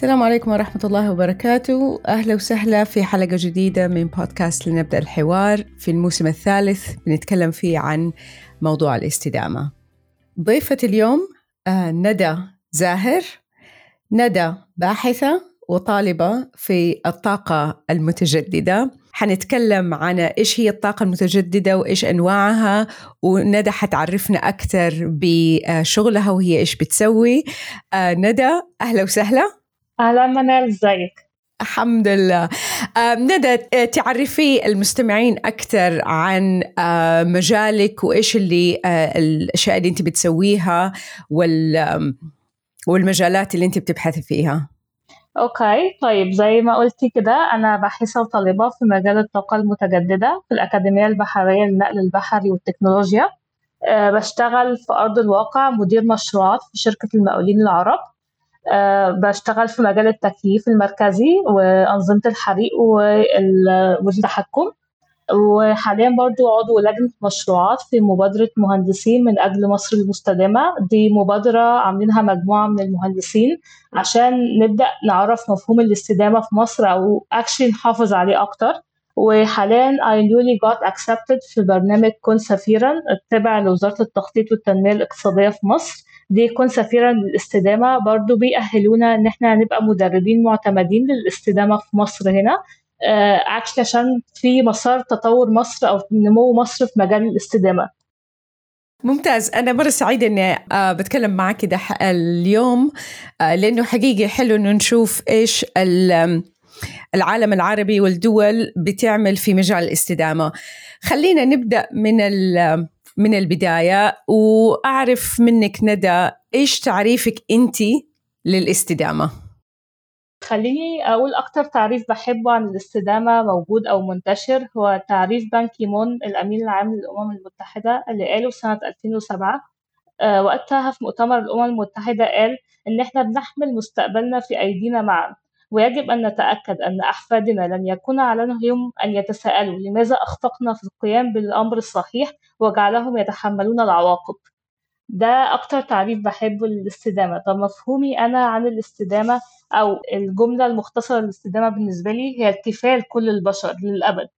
السلام عليكم ورحمة الله وبركاته. أهلا وسهلا في حلقة جديدة من بودكاست لنبدأ الحوار في الموسم الثالث. بنتكلم فيه عن موضوع الاستدامة. ضيفة اليوم آه ندى زاهر. ندى باحثة وطالبة في الطاقة المتجددة. حنتكلم عن إيش هي الطاقة المتجددة وإيش أنواعها وندى حتعرفنا أكثر بشغلها وهي إيش بتسوي. آه ندى أهلا وسهلا. أهلا منال إزيك؟ الحمد لله. آه ندى تعرفي المستمعين أكثر عن آه مجالك وإيش اللي آه الأشياء اللي أنت بتسويها وال والمجالات اللي أنت بتبحثي فيها؟ أوكي طيب زي ما قلتي كده أنا باحثه وطالبة في مجال الطاقة المتجددة في الأكاديمية البحرية للنقل البحري والتكنولوجيا. أه بشتغل في أرض الواقع مدير مشروعات في شركة المقاولين العرب. بشتغل في مجال التكييف المركزي وأنظمة الحريق والتحكم وحاليا برضو عضو لجنة مشروعات في مبادرة مهندسين من أجل مصر المستدامة. دي مبادرة عاملينها مجموعة من المهندسين عشان نبدأ نعرف مفهوم الاستدامة في مصر أو أكشلي نحافظ عليه أكتر. وحاليا I newly got accepted في برنامج كن سفيرا التابع لوزارة التخطيط والتنمية الاقتصادية في مصر. دي كن سفيرا للاستدامة. برضو بيأهلونا إن إحنا نبقى مدربين معتمدين للاستدامة في مصر هنا. اكشلي uh, عشان في مسار تطور مصر أو نمو مصر في مجال الاستدامة. ممتاز. أنا مرة سعيدة إني uh, بتكلم معك ده اليوم uh, لأنه حقيقي حلو إنه نشوف إيش العالم العربي والدول بتعمل في مجال الاستدامة. خلينا نبدأ من من البداية وأعرف منك ندى إيش تعريفك أنت للاستدامة؟ خليني أقول أكتر تعريف بحبه عن الاستدامة موجود أو منتشر هو تعريف بان كيمون الأمين العام للأمم المتحدة اللي قاله سنة 2007 أه وقتها في مؤتمر الأمم المتحدة قال إن إحنا بنحمل مستقبلنا في أيدينا معا ويجب أن نتأكد أن أحفادنا لن يكون عليهم أن يتساءلوا لماذا أخفقنا في القيام بالأمر الصحيح وجعلهم يتحملون العواقب. ده أكتر تعريف بحبه للاستدامة طب مفهومي أنا عن الاستدامة أو الجملة المختصرة للاستدامة بالنسبة لي هي اكتفاء كل البشر للأبد.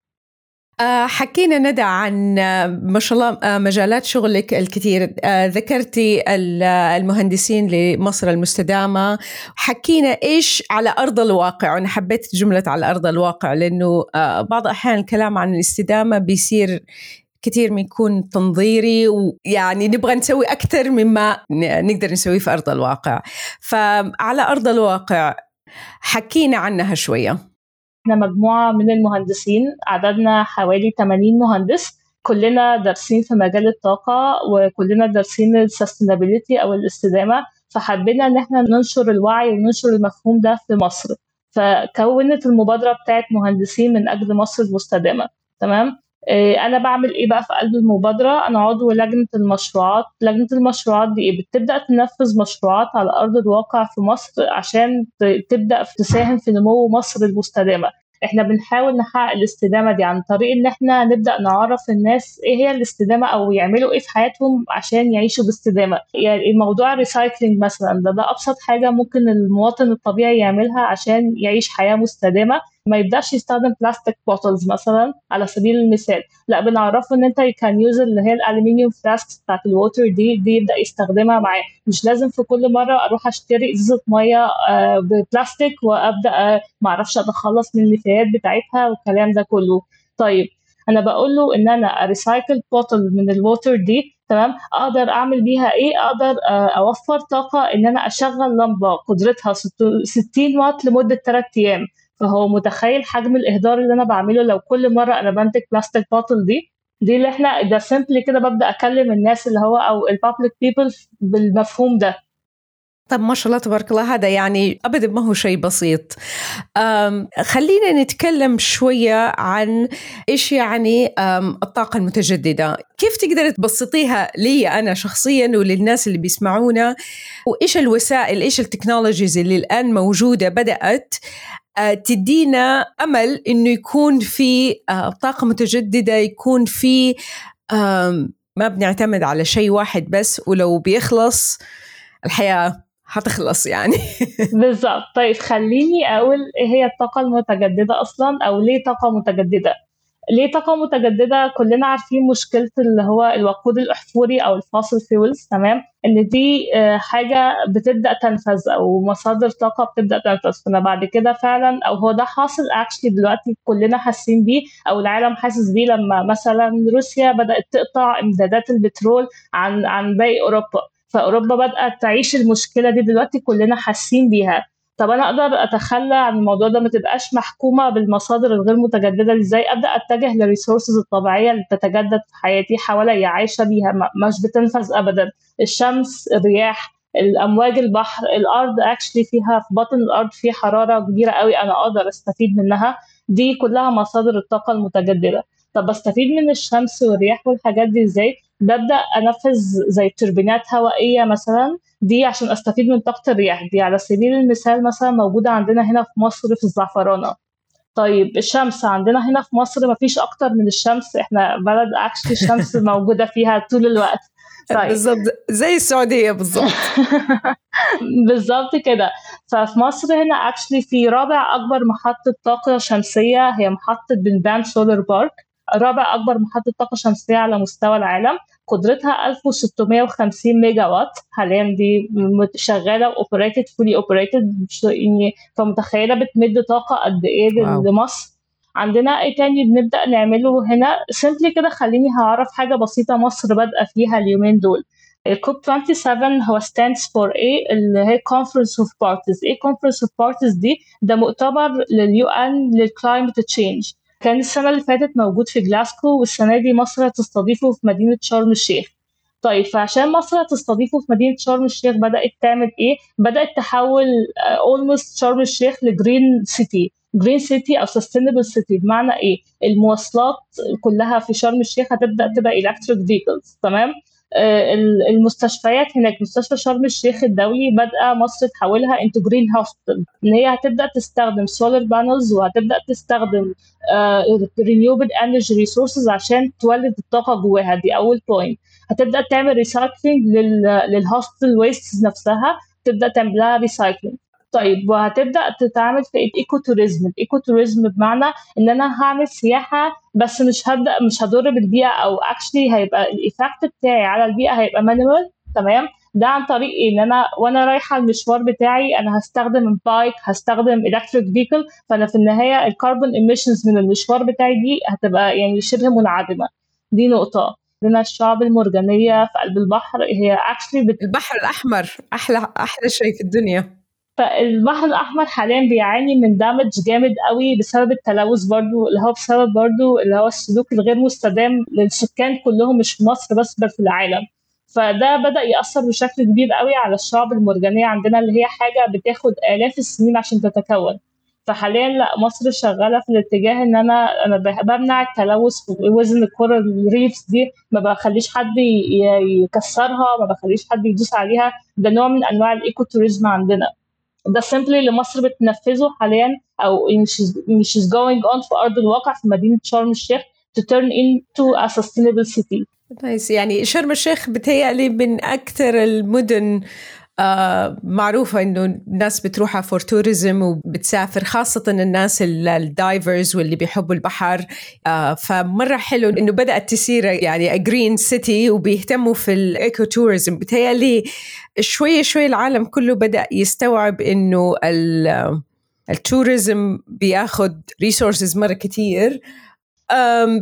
حكينا ندى عن ما شاء الله مجالات شغلك الكثير. ذكرتي المهندسين لمصر المستدامة. حكينا إيش على أرض الواقع. وأنا حبيت جملة على أرض الواقع لأنه بعض الأحيان الكلام عن الاستدامة بيصير كثير يكون تنظيري ويعني نبغى نسوي أكثر مما نقدر نسويه في أرض الواقع. فعلى أرض الواقع حكينا عنها شوية. إحنا مجموعة من المهندسين عددنا حوالي 80 مهندس كلنا دارسين في مجال الطاقة وكلنا دارسين السستينابيليتي أو الاستدامة فحبينا إن إحنا ننشر الوعي وننشر المفهوم ده في مصر. فكونت المبادرة بتاعت مهندسين من أجل مصر المستدامة تمام؟ أنا بعمل إيه بقى في قلب المبادرة؟ أنا عضو لجنة المشروعات. لجنة المشروعات دي إيه؟ بتبدأ تنفذ مشروعات على أرض الواقع في مصر عشان تبدأ تساهم في نمو مصر المستدامة. إحنا بنحاول نحقق الاستدامة دي عن طريق إن إحنا نبدأ نعرف الناس إيه هي الاستدامة أو يعملوا إيه في حياتهم عشان يعيشوا باستدامة. يعني موضوع ال recycling مثلا ده ده أبسط حاجة ممكن المواطن الطبيعي يعملها عشان يعيش حياة مستدامة. ما يبدأش يستخدم plastic bottles مثلا على سبيل المثال. لا بنعرفه إن أنت can use اللي هي ال aluminum flask بتاعت ال water دي دي يبدأ يستخدمها معاه مش لازم في كل مرة أروح أشتري ازازة مية بلاستيك وأبدأ ما أعرفش اتخلص من النفايات بتاعتها والكلام ده كله. طيب أنا بقول له إن أنا ا recycle bottle من ال water دي تمام؟ أقدر أعمل بيها إيه؟ أقدر أوفر طاقة إن أنا أشغل لمبة قدرتها 60 واط لمدة 3 أيام. فهو متخيل حجم الإهدار اللي أنا بعمله لو كل مرة أنا بنتج plastic bottle دي دي اللي إحنا ده simply كده ببدأ أكلم الناس اللي هو أو ال public people بالمفهوم ده. طب ما شاء الله تبارك الله هذا يعني ابدا ما هو شيء بسيط. خلينا نتكلم شوية عن إيش يعني الطاقة المتجددة. كيف تقدر تبسطيها لي أنا شخصيا وللناس اللي بيسمعونا؟ وإيش الوسائل إيش ال technologies اللي الآن موجودة بدأت تدينا أمل إنه يكون في طاقة متجددة يكون في ما بنعتمد على شيء واحد بس ولو بيخلص الحياة هتخلص يعني. بالظبط. طيب خليني أقول إيه هي الطاقة المتجددة أصلا أو ليه طاقة متجددة؟ ليه طاقة متجددة؟ كلنا عارفين مشكلة اللي هو الوقود الأحفوري أو ال fossil fuels تمام؟ إن دي آه، حاجة بتبدأ تنفذ أو مصادر طاقة بتبدأ تنفذ. فأنا بعد كده فعلا أو هو ده حاصل actually دلوقتي كلنا حاسين بيه أو العالم حاسس بيه لما مثلا روسيا بدأت تقطع إمدادات البترول عن عن باقي أوروبا. فأوروبا بدأت تعيش المشكلة دي دلوقتي كلنا حاسين بيها. طب أنا أقدر أتخلى عن الموضوع ده؟ ما تبقاش محكومة بالمصادر الغير متجددة إزاي أبدأ أتجه لل resources الطبيعية اللي بتتجدد في حياتي حواليا عايشة بيها مش بتنفذ ابدا. الشمس الرياح الأمواج البحر الأرض actually فيها في بطن الأرض في حرارة كبيرة قوي أنا أقدر أستفيد منها. دي كلها مصادر الطاقة المتجددة. طب بستفيد من الشمس والرياح والحاجات دي إزاي؟ ببدأ أنفذ زي توربينات هوائية مثلا دي عشان أستفيد من طاقة الرياح. دي على سبيل المثال مثلا موجودة عندنا هنا في مصر في الزعفرانة. طيب الشمس عندنا هنا في مصر ما فيش أكتر من الشمس. إحنا بلد اكشلي الشمس موجودة فيها طول الوقت. طيب. بالظبط. زي السعودية بالظبط. بالظبط كده. ففي مصر هنا actually في رابع أكبر محطة طاقة شمسية هي محطة بنبان solar park رابع أكبر محطة طاقة شمسية على مستوى العالم قدرتها 1650 ميجا وات. حاليا دي شغالة operated fully operated يعني فمتخيلة بتمد طاقة قد إيه لمصر. عندنا إيه تاني بنبدأ نعمله هنا؟ simply كده خليني هعرف حاجة بسيطة مصر بادئة فيها اليومين دول. ال COP 27 هو stands for إيه اللي هي conference of parties. إيه conference of parties دي ده مؤتمر لل UN لل climate change كان السنة اللي فاتت موجود في جلاسكو والسنة دي مصر هتستضيفه في مدينة شرم الشيخ. طيب فعشان مصر هتستضيفه في مدينة شرم الشيخ بدأت تعمل إيه؟ بدأت تحول almost شرم الشيخ ل green city green city أو sustainable city بمعنى إيه؟ المواصلات كلها في شرم الشيخ هتبدأ تبقى electric vehicles تمام؟ آه، المستشفيات هناك مستشفى شرم الشيخ الدولي بدأت مصر تحولها into green hospital إن هي هتبدأ تستخدم solar panels وهتبدأ تستخدم renewable energy resources عشان تولد الطاقة جواها. دي أول point هتبدأ تعمل recycling لل hospital waste نفسها. تبدأ تعمل لها recycling طيب وهتبدأ تتعامل في ال eco tourism ال eco tourism بمعنى إن أنا هعمل سياحة بس مش هبدأ مش هضر بالبيئة أو actually هيبقى ال effect بتاعي على البيئة هيبقى minimal تمام؟ ده عن طريق إن أنا وأنا رايحة المشوار بتاعي أنا هستخدم bike هستخدم electric vehicle فأنا في النهاية ال carbon emissions من المشوار بتاعي دي هتبقى يعني شبه منعدمة. دي نقطة. لنا الشعب المرجانية في قلب البحر هي actually بت... البحر الأحمر أحلى أحلى شيء في الدنيا. فالبحر الأحمر حاليا بيعاني من دامج جامد قوي بسبب التلوث برضو اللي هو بسبب برضو اللي هو السلوك الغير مستدام للسكان كلهم مش في مصر بس بل في العالم. فده بدأ يأثر بشكل كبير قوي على الشعب المرجانية عندنا اللي هي حاجة بتاخد آلاف السنين عشان تتكون. فحاليا لا مصر شغالة في الاتجاه إن أنا أنا بمنع التلوث في وزن الكره الريفز دي ما بخليش حد يكسرها ما بخليش حد يدوس عليها. ده نوع من أنواع ال eco tourism عندنا. ده simply اللي مصر بتنفذه حاليا أو ماشي going on في أرض الواقع في مدينة شرم الشيخ to turn into a sustainable city. nice. يعني شرم الشيخ بتهيألي من أكثر المدن آه معروفة إنه الناس بتروحها for tourism وبتسافر خاصة الناس ال divers واللي بيحبوا البحر. آه فمرة حلو إنه بدأت تصير يعني green city وبيهتموا في ال eco tourism بتهيألي شوي شوي العالم كله بدأ يستوعب إنه ال tourism بياخد resources مرة كتير.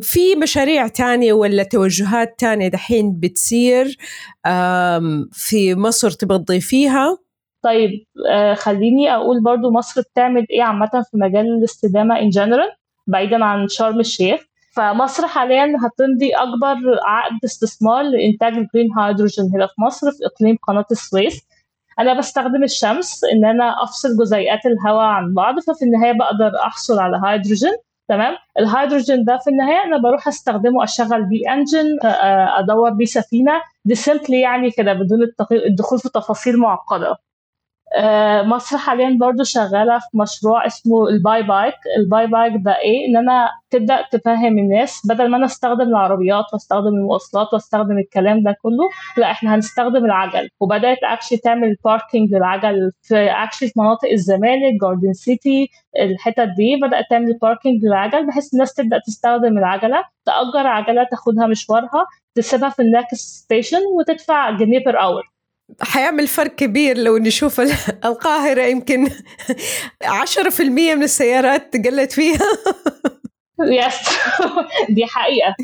في مشاريع تانية ولا توجهات تانية دحين بتصير في مصر تبغى تضيفيها؟ طيب آه، خليني أقول برضو مصر بتعمل إيه عامة في مجال الاستدامة in general بعيدا عن شرم الشيخ. فمصر حاليا هتمضي أكبر عقد استثمار لإنتاج ال green hydrogen هنا في مصر في إقليم قناة السويس. أنا بستخدم الشمس إن أنا أفصل جزيئات الهواء عن بعض ففي النهاية بقدر أحصل على هيدروجين. تمام؟ الهيدروجين ده في النهاية أنا بروح أستخدمه أشغل بيه engine أدور بيه سفينة دي simply يعني كده بدون الدخول في تفاصيل معقدة. آه، مصر حاليا برضو شغالة في مشروع اسمه ال by bike. ال by bike ده إيه؟ إن أنا تبدأ تفهم الناس بدل ما أنا أستخدم العربيات وأستخدم المواصلات وأستخدم الكلام ده كله لا إحنا هنستخدم العجل. وبدأت actually تعمل parking للعجل في actually في مناطق الزمالك جاردن سيتي الحتت دي. بدأت تعمل parking للعجل بحيث الناس تبدأ تستخدم العجلة تأجر عجلة تاخدها مشوارها تسيبها في ال next station وتدفع جنيه per hour حيعمل فرق كبير لو نشوف القاهرة يمكن 10% من السيارات قلت فيها. yes دي حقيقة.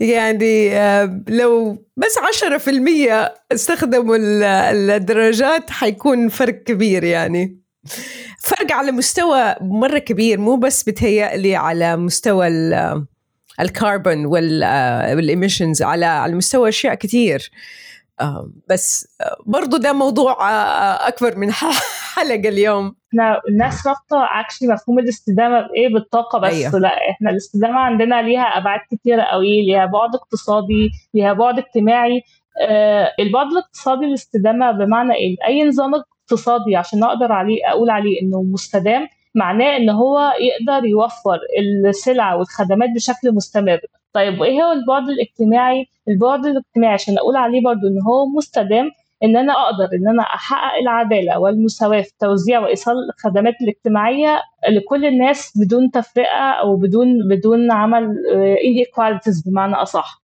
يعني آه، لو بس 10% استخدموا الدراجات حيكون فرق كبير يعني. فرق على مستوى مرة كبير مو بس بتهيألي على مستوى الكربون وال emissions على على مستوى أشياء كثير بس برضو ده موضوع أكبر من حلقة اليوم. إحنا الناس رابطه اكشلي مفهوم الاستدامة بإيه؟ بالطاقة بس. أيوه. لا إحنا الاستدامة عندنا ليها أبعاد كتيرة قوي ليها بعد اقتصادي ليها بعد اجتماعي. آه البعد الاقتصادي للاستدامه بمعنى إيه؟ أي نظام اقتصادي عشان أقدر عليه أقول عليه إنه مستدام معناه إن هو يقدر يوفر السلع والخدمات بشكل مستمر. طيب وإيه هو البعد الاجتماعي؟ البعد الاجتماعي عشان أقول عليه برضو إن هو مستدام إن أنا أقدر إن أنا أحقق العدالة والمساواة في توزيع وإيصال الخدمات الاجتماعية لكل الناس بدون تفرقة أو بدون بدون عمل انيكواليتيز بمعنى أصح.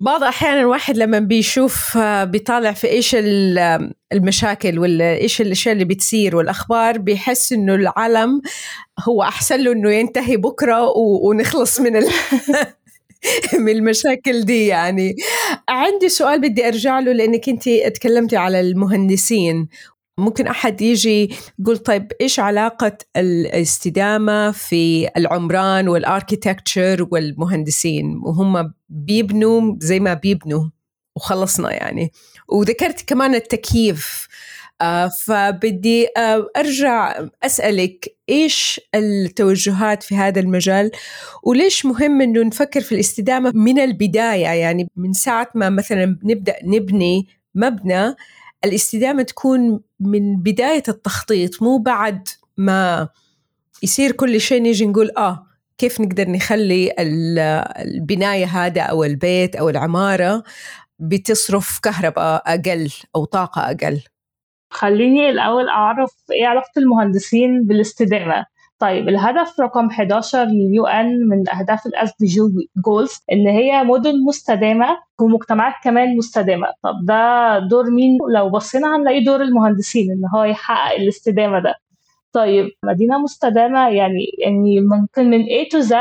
بعض أحيانا الواحد لما بيشوف آه، بيطالع في إيش المشاكل ولا إيش الأشياء اللي بتصير والأخبار بيحس إنه العالم هو أحسن له إنه ينتهي بكرة ونخلص من ال... من المشاكل دي يعني. عندي سؤال بدي أرجع له لأنك أنت تكلمتي على المهندسين. ممكن أحد يجي يقول طيب إيش علاقة الاستدامة في العمران والاركيتكتشر والمهندسين؟ وهم بيبنوا زي ما بيبنوا وخلصنا يعني. وذكرت كمان التكييف. فبدي آه أرجع أسألك إيش التوجهات في هذا المجال؟ وليش مهم إنه نفكر في الاستدامة من البداية؟ يعني من ساعة ما مثلا نبدأ نبني مبنى الاستدامة تكون من بداية التخطيط مو بعد ما يصير كل شيء نيجي نقول آه كيف نقدر نخلي البناية هذا أو البيت أو العمارة بتصرف كهرباء أقل أو طاقة أقل؟ خليني الأول أعرف إيه علاقة المهندسين بالاستدامة. طيب الهدف رقم 11 لل UN من أهداف ال SDG goals إن هي مدن مستدامة ومجتمعات كمان مستدامة. طب ده دور مين؟ لو بصينا هنلاقي دور المهندسين إن هو يحقق الاستدامة ده. طيب مدينة مستدامة يعني يعني ممكن من A to Z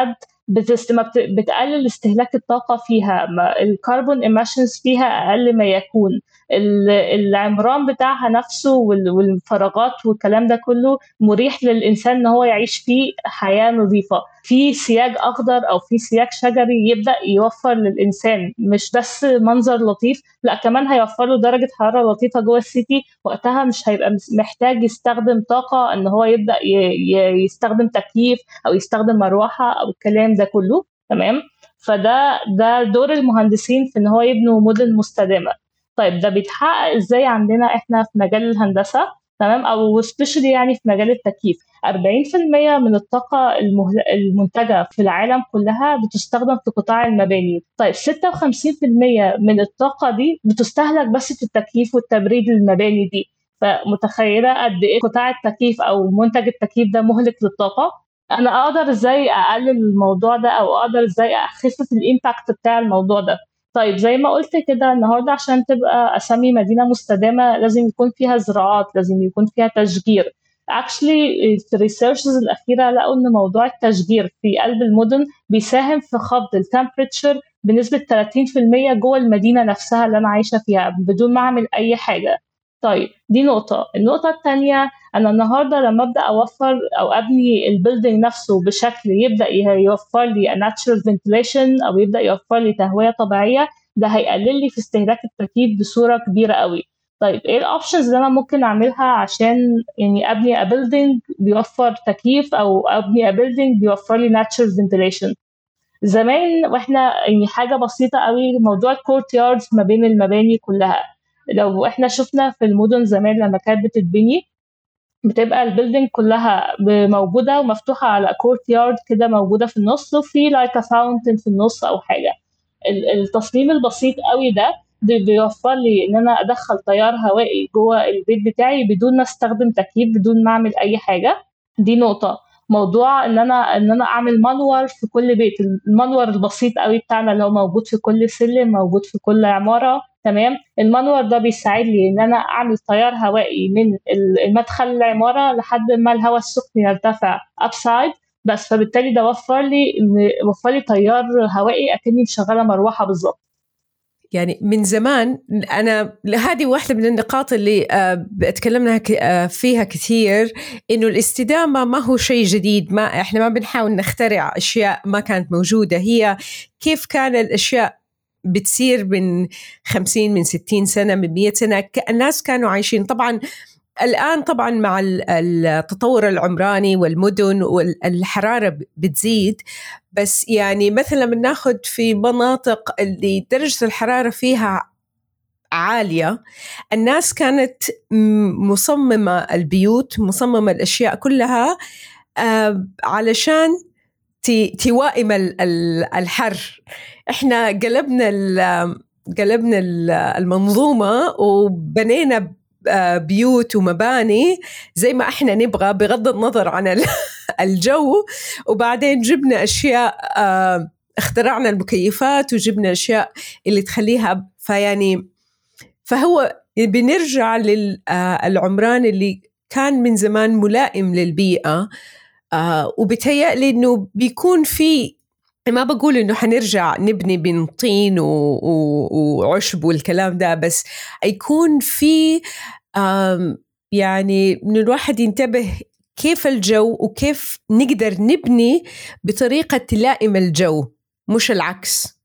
بتقلل استهلاك الطاقة فيها ال carbon emissions فيها أقل ما يكون. العمران بتاعها نفسه والفراغات والكلام ده كله مريح للإنسان إن هو يعيش فيه حياة نظيفة. في سياج أخضر أو في سياج شجري يبدأ يوفر للإنسان مش بس منظر لطيف لا كمان هيوفر له درجة حرارة لطيفة جوه ال city. وقتها مش هيبقى محتاج يستخدم طاقة إن هو يبدأ يستخدم تكييف أو يستخدم مروحة أو الكلام ده كله تمام؟ فده ده دور المهندسين في إن هو يبنوا مدن مستدامة. طيب ده بيتحقق إزاي عندنا إحنا في مجال الهندسة؟ تمام؟ أو سبيشالي يعني في مجال التكييف. 40% من الطاقة المنتجة في العالم كلها بتستخدم في قطاع المباني. طيب 56% من الطاقة دي بتستهلك بس في التكييف والتبريد المباني دي. فمتخيلة قد إيه قطاع التكييف أو منتج التكييف ده مهلك للطاقة؟ أنا أقدر إزاي أقلل الموضوع ده أو أقدر إزاي أخفف ال impact بتاع الموضوع ده؟ طيب زي ما قلت كده النهارده عشان تبقى أسمي مدينة مستدامة لازم يكون فيها زراعات لازم يكون فيها تشجير. actually في ال researches الأخيرة لقوا إن موضوع التشجير في قلب المدن بيساهم في خفض ال temperature بنسبة 30% جوه المدينة نفسها اللي أنا عايشة فيها بدون ما أعمل أي حاجة. طيب دي نقطة. النقطة الثانية أنا النهاردة لما أبدأ أوفر أو أبني ال building نفسه بشكل يبدأ يوفر لي natural ventilation أو يبدأ يوفر لي تهوية طبيعية ده هيقلل لي في استهلاك التكييف بصورة كبيرة قوي طيب إيه ال options اللي أنا ممكن أعملها عشان يعني أبني building بيوفر تكييف أو أبني building بيوفر لي natural ventilation زمان وإحنا يعني حاجة بسيطة قوي موضوع ال courtyards ما بين المباني كلها. لو إحنا شفنا في المدن زمان لما كانت بتتبني بتبقى ال buildings كلها موجودة ومفتوحة على courtyard كده موجودة في النص وفي like fountain في النص أو حاجة. التصميم البسيط قوي ده بيوفر لي إن أنا أدخل تيار هوائي جوه البيت بتاعي بدون ما أستخدم تكييف بدون ما أعمل أي حاجة. دي نقطة. موضوع إن أنا إن أنا أعمل منور في كل بيت. المنور البسيط قوي بتاعنا اللي هو موجود في كل سلم موجود في كل عمارة. تمام؟ المنور ده بيساعد لي إن أنا أعمل تيار هوائي من المدخل العمارة لحد ما الهواء السخن يرتفع ابسايد بس فبالتالي ده وفر لي وفر لي تيار هوائي أكني مشغلة مروحة بالظبط. يعني من زمان أنا هذه واحدة من النقاط اللي تكلمنا آه، فيها كثير إنه الاستدامة ما هو شيء جديد ما إحنا ما بنحاول نخترع أشياء ما كانت موجودة. هي كيف كان الأشياء بتصير من 50 من 60 سنة من 100 سنة؟ الناس كانوا عايشين. طبعا الآن طبعا مع التطور العمراني والمدن والحرارة بتزيد بس يعني مثلا بناخذ في مناطق اللي درجة الحرارة فيها عالية الناس كانت مصممة البيوت مصممة الأشياء كلها آه، علشان توائم الحر. إحنا قلبنا قلبنا المنظومة وبنينا بيوت ومباني زي ما إحنا نبغى بغض النظر عن الجو. وبعدين جبنا أشياء آه، اخترعنا المكيفات وجبنا أشياء اللي تخليها فيعني فهو بنرجع للعمران آه، اللي كان من زمان ملائم للبيئة وبتهيألي إنه بيكون في ما بقول إنه حنرجع نبني من طين وعشب والكلام ده بس يكون في يعني من الواحد ينتبه كيف الجو وكيف نقدر نبني بطريقة تلائم الجو مش العكس.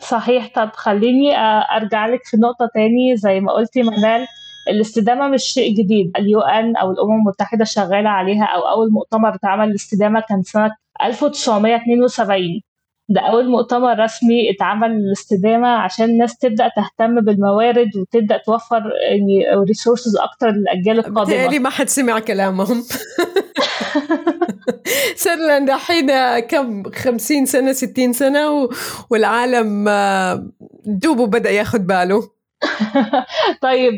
صحيح. طب خليني أرجع لك في نقطة تاني. زي ما قلتي منال الاستدامة مش شيء جديد. اليو إن أو الأمم المتحدة شغالة عليها أو أول مؤتمر اتعمل للاستدامة كان سنة 1972 ده أول مؤتمر رسمي اتعمل للاستدامة عشان الناس تبدأ تهتم بالموارد وتبدأ توفر يعني ريسورسز أكتر للأجيال القادمة. بالتالي ما حد سمع كلامهم. صار لنا دحين كم؟ خمسين سنة ستين سنة والعالم آه، دوبه بدأ ياخد باله. طيب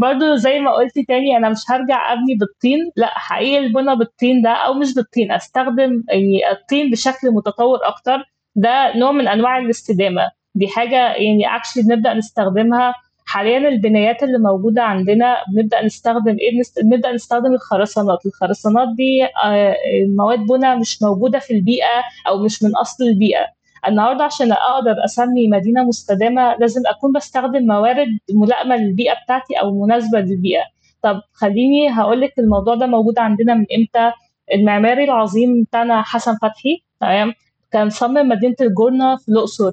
برضو زي ما قلتي تاني أنا مش هرجع أبني بالطين. لا حقيقي البنى بالطين ده أو مش بالطين أستخدم يعني الطين بشكل متطور أكتر. ده نوع من أنواع الاستدامة. دي حاجة يعني اكشلي بنبدأ نستخدمها. حاليا البنايات اللي موجودة عندنا بنبدأ نستخدم إيه؟ بنبدأ نستخدم الخرسانات. الخرسانات دي آه، مواد بناء مش موجودة في البيئة أو مش من أصل البيئة. النهارده عشان أقدر أسمي مدينة مستدامة لازم أكون بستخدم موارد ملائمة للبيئة بتاعتي أو مناسبة للبيئة. طب خليني هقول لك الموضوع ده موجود عندنا من إمتى. المعماري العظيم بتاعنا حسن فتحي تمام؟ كان صمم مدينة الجورنة في الأقصر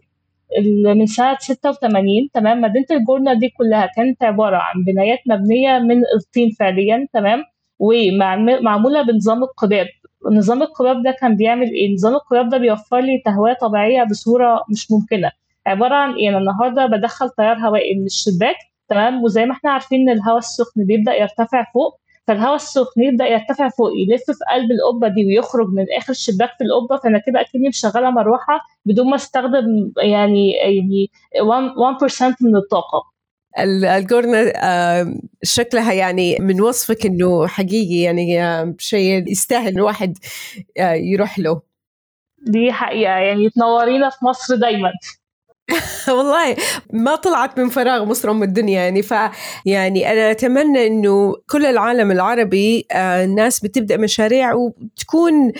من سنة 86 تمام مدينة الجورنة دي كلها كانت عبارة عن بنايات مبنية من الطين فعليا تمام ومعمولة بنظام القباب نظام القباب ده كان بيعمل إيه؟ نظام القباب ده بيوفر لي تهوية طبيعية بصورة مش ممكنة عبارة عن إيه؟ أنا النهاردة بدخل تيار هوائي من الشباك تمام وزي ما إحنا عارفين إن الهواء السخن بيبدأ يرتفع فوق فالهواء السخن يبدأ يرتفع فوق يلف في قلب القبة دي ويخرج من آخر الشباك في القبة فأنا كده أكني مشغلة مروحة بدون ما أستخدم يعني يعني 1% من الطاقة. الجورنة شكلها يعني من وصفك إنه حقيقي يعني شيء يستاهل الواحد آه، يروح له. دي حقيقة يعني تنورينا في مصر دايما. والله ما طلعت من فراغ مصر أم الدنيا يعني ف يعني أنا أتمنى إنه كل العالم العربي آه، الناس بتبدأ مشاريع وتكون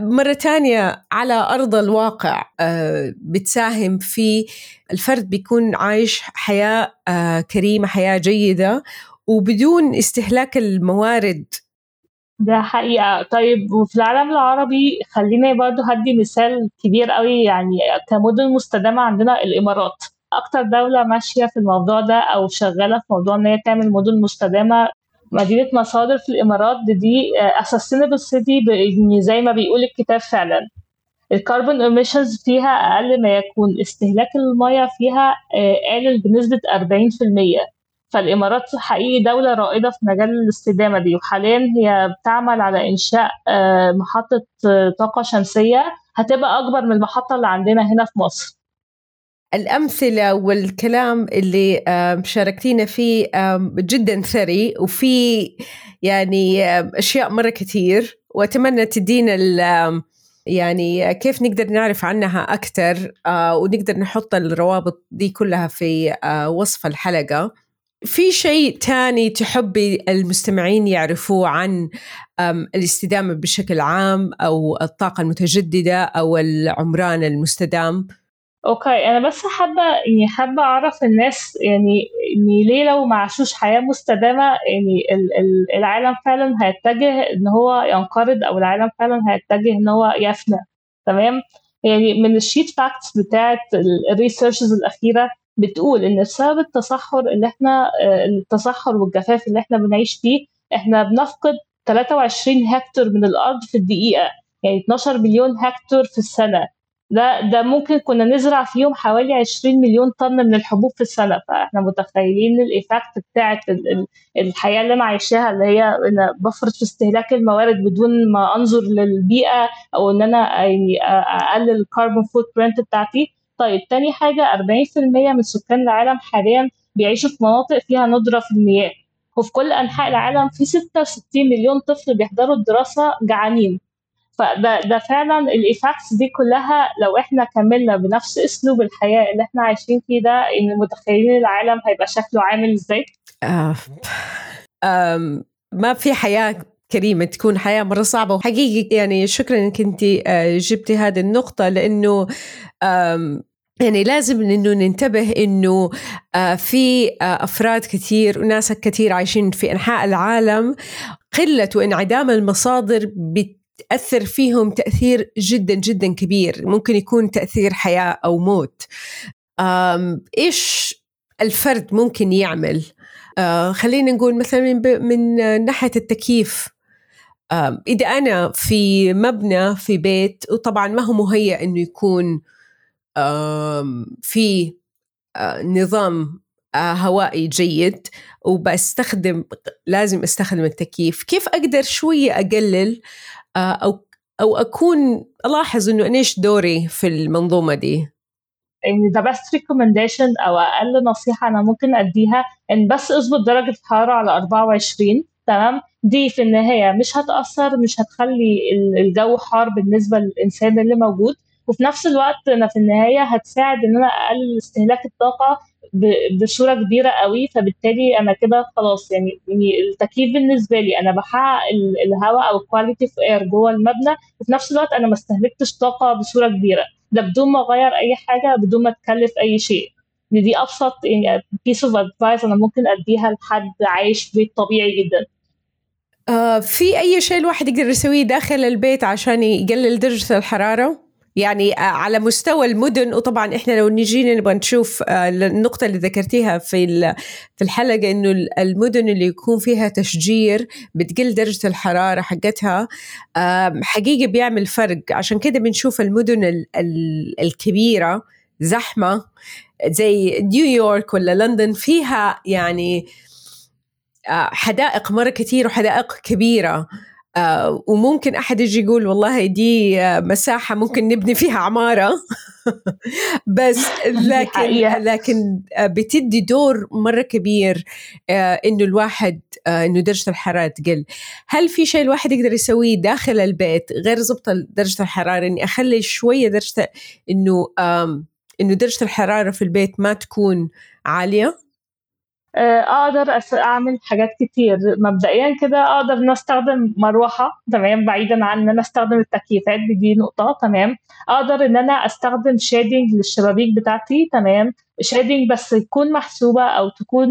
مرة تانية على أرض الواقع آه، بتساهم في الفرد بيكون عايش حياة آه، كريمة حياة جيدة وبدون استهلاك الموارد ده حقيقة. طيب وفي العالم العربي خليني برضو هدي مثال كبير قوي يعني كمدن مستدامة عندنا الإمارات. أكتر دولة ماشية في الموضوع ده أو شغالة في موضوع إن هي تعمل مدن مستدامة مدينة مصادر في الإمارات دي, sustainable city زي ما بيقول الكتاب فعلا. الكربون emissions فيها أقل ما يكون استهلاك المياه فيها آه، قلل بنسبة 40% فالامارات حقيقي دولة رائدة في مجال الاستدامة دي. وحاليا هي بتعمل على إنشاء آه، محطة آه، طاقة شمسية هتبقى أكبر من المحطة اللي عندنا هنا في مصر. الأمثلة والكلام اللي شاركتينا فيه جدا ثري وفي يعني أشياء مرة كثير وأتمنى تدينا يعني كيف نقدر نعرف عنها أكثر آه، ونقدر نحط الروابط دي كلها في وصف الحلقة. في شيء تاني تحبي المستمعين يعرفوه عن الاستدامة بشكل عام أو الطاقة المتجددة أو العمران المستدام؟ okay أنا بس حابة يعني حابة أعرف الناس يعني إني ليه لو ما عاشوش حياة مستدامة يعني العالم فعلا هيتجه إن هو ينقرض أو العالم فعلا هيتجه إن هو يفنى تمام يعني من ال sheet facts بتاعت ال researches الأخيرة بتقول إن بسبب التصحر اللي إحنا التصحر والجفاف اللي إحنا بنعيش فيه إحنا بنفقد 23 هكتور من الأرض في الدقيقة يعني 12 مليون هكتور في السنة. ده ده ممكن كنا نزرع فيهم حوالي 20 مليون طن من الحبوب في السنة. فإحنا متخيلين ال effect بتاعت الحياة اللي أنا عايشاها اللي هي أنا بفرط في استهلاك الموارد بدون ما أنظر للبيئة أو إن أنا يعني أقلل ال carbon footprint بتاعتي. طيب تاني حاجة 40% من سكان العالم حاليا بيعيشوا في مناطق فيها ندرة في المياه وفي كل أنحاء العالم في 66 مليون طفل بيحضروا الدراسة جعانين فده ده فعلا الايفاكتس دي كلها لو إحنا كملنا بنفس أسلوب الحياة اللي إحنا عايشين فيه ده إن متخيلين العالم هيبقى شكله عامل إزاي؟ آه. ما في حياة كريمة تكون حياة مرة صعبة وحقيقي يعني شكرا إنك أنت آه، جبتي هذه النقطة لأنه يعني لازم إنه ننتبه إنه آه، في آه، أفراد كثير وناس كثير عايشين في أنحاء العالم. قلة وانعدام المصادر تأثر فيهم تأثير جدا جدا كبير. ممكن يكون تأثير حياة أو موت. إيش الفرد ممكن يعمل؟ آه خلينا نقول مثلا من, ناحية التكييف. إذا أنا في مبنى في بيت وطبعا ما هو مهيأ إنه يكون في نظام هوائي جيد وبستخدم لازم أستخدم التكييف. كيف أقدر شوية أقلل؟ آه، أو أو أكون ألاحظ إنه أنا إيش دوري في المنظومة دي؟ يعني the best recommendation أو أقل نصيحة أنا ممكن أديها إن بس أظبط درجة الحراره على 24 تمام؟ دي في النهاية مش هتأثر مش هتخلي الجو حار بالنسبة للإنسان اللي موجود. وفي نفس الوقت أنا في النهاية هتساعد إن أنا أقلل استهلاك الطاقة بصورة كبيرة قوي فبالتالي أنا كده خلاص يعني يعني التكييف بالنسبة لي أنا بحقق الهواء أو ال quality of air جوه المبنى وفي نفس الوقت أنا ما استهلكتش طاقة بصورة كبيرة. ده بدون ما أغير أي حاجة بدون ما أتكلف أي شيء. دي أبسط يعني piece of advice أنا ممكن أديها لحد عايش في بيت طبيعي جدا. آه في أي شيء الواحد يقدر يسويه داخل البيت عشان يقلل درجة الحرارة؟ يعني آه، على مستوى المدن. وطبعا إحنا لو نجينا نبغى نشوف آه، النقطة اللي ذكرتيها في في الحلقة إنه المدن اللي يكون فيها تشجير بتقل درجة الحرارة حقتها حقيقي بيعمل فرق. عشان كده بنشوف المدن الكبيرة زحمة زي نيويورك ولا لندن فيها يعني آه، حدائق مرة كثير وحدائق كبيرة. آه وممكن أحد يجي يقول والله دي مساحة ممكن نبني فيها عمارة. بس لكن لكن آه، بتدي دور مرة كبير آه إنه الواحد آه إنه درجة الحرارة تقل. هل في شيء الواحد يقدر يسويه داخل البيت غير ضبط درجة الحرارة؟ إني أخلي شوية درجة إنه إنه درجة الحرارة في البيت ما تكون عالية؟ آه، أقدر أعمل حاجات كتير. مبدئيا كده أقدر إن أستخدم مروحة تمام؟ بعيدا عن إن أنا أستخدم التكييفات دي نقطة تمام؟ أقدر إن أنا أستخدم shading للشبابيك بتاعتي تمام؟ shading بس تكون محسوبة أو تكون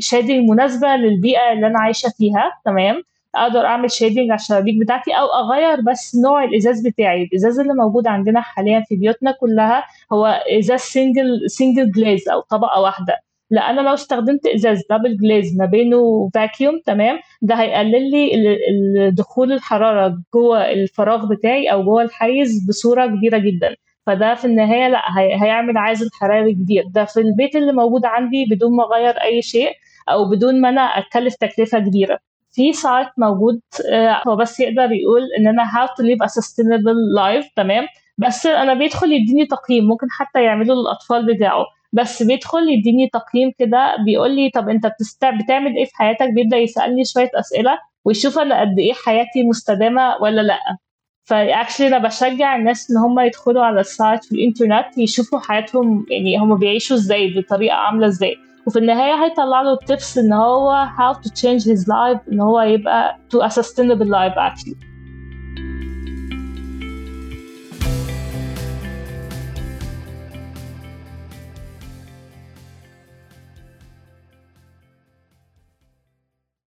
shading مناسبة للبيئة اللي أنا عايشة فيها تمام؟ أقدر أعمل shading على الشبابيك بتاعتي أو أغير بس نوع الإزاز بتاعي. الإزاز اللي موجود عندنا حاليا في بيوتنا كلها هو إزاز single single glazed أو طبقة واحدة. لا أنا لو استخدمت إزاز double glazed ما بينه vacuum تمام؟ ده هيقلل لي دخول الحرارة جوه الفراغ بتاعي أو جوه الحيز بصورة كبيرة جدا. فده في النهاية لا هيعمل عازل حراري كبير. ده في البيت اللي موجود عندي بدون ما أغير أي شيء أو بدون ما أنا أتكلف تكلفة كبيرة. في site موجود آه، هو بس يقدر يقول إن أنا how to live a sustainable life تمام؟ بس أنا بيدخل يديني تقييم ممكن حتى يعمله للأطفال بتاعه. بس بيدخل يديني تقييم كده بيقول لي طب أنت بتست... بتعمل إيه في حياتك؟ بيبدأ يسألني شوية أسئلة ويشوف أنا قد إيه حياتي مستدامة ولا لأ. ف actually أنا بشجع الناس إن هم يدخلوا على ال site في الإنترنت يشوفوا حياتهم يعني هم بيعيشوا إزاي بطريقة عاملة إزاي. وفي النهاية هيطلع له ال tips إن هو how to change his life إن هو يبقى to a sustainable life actually.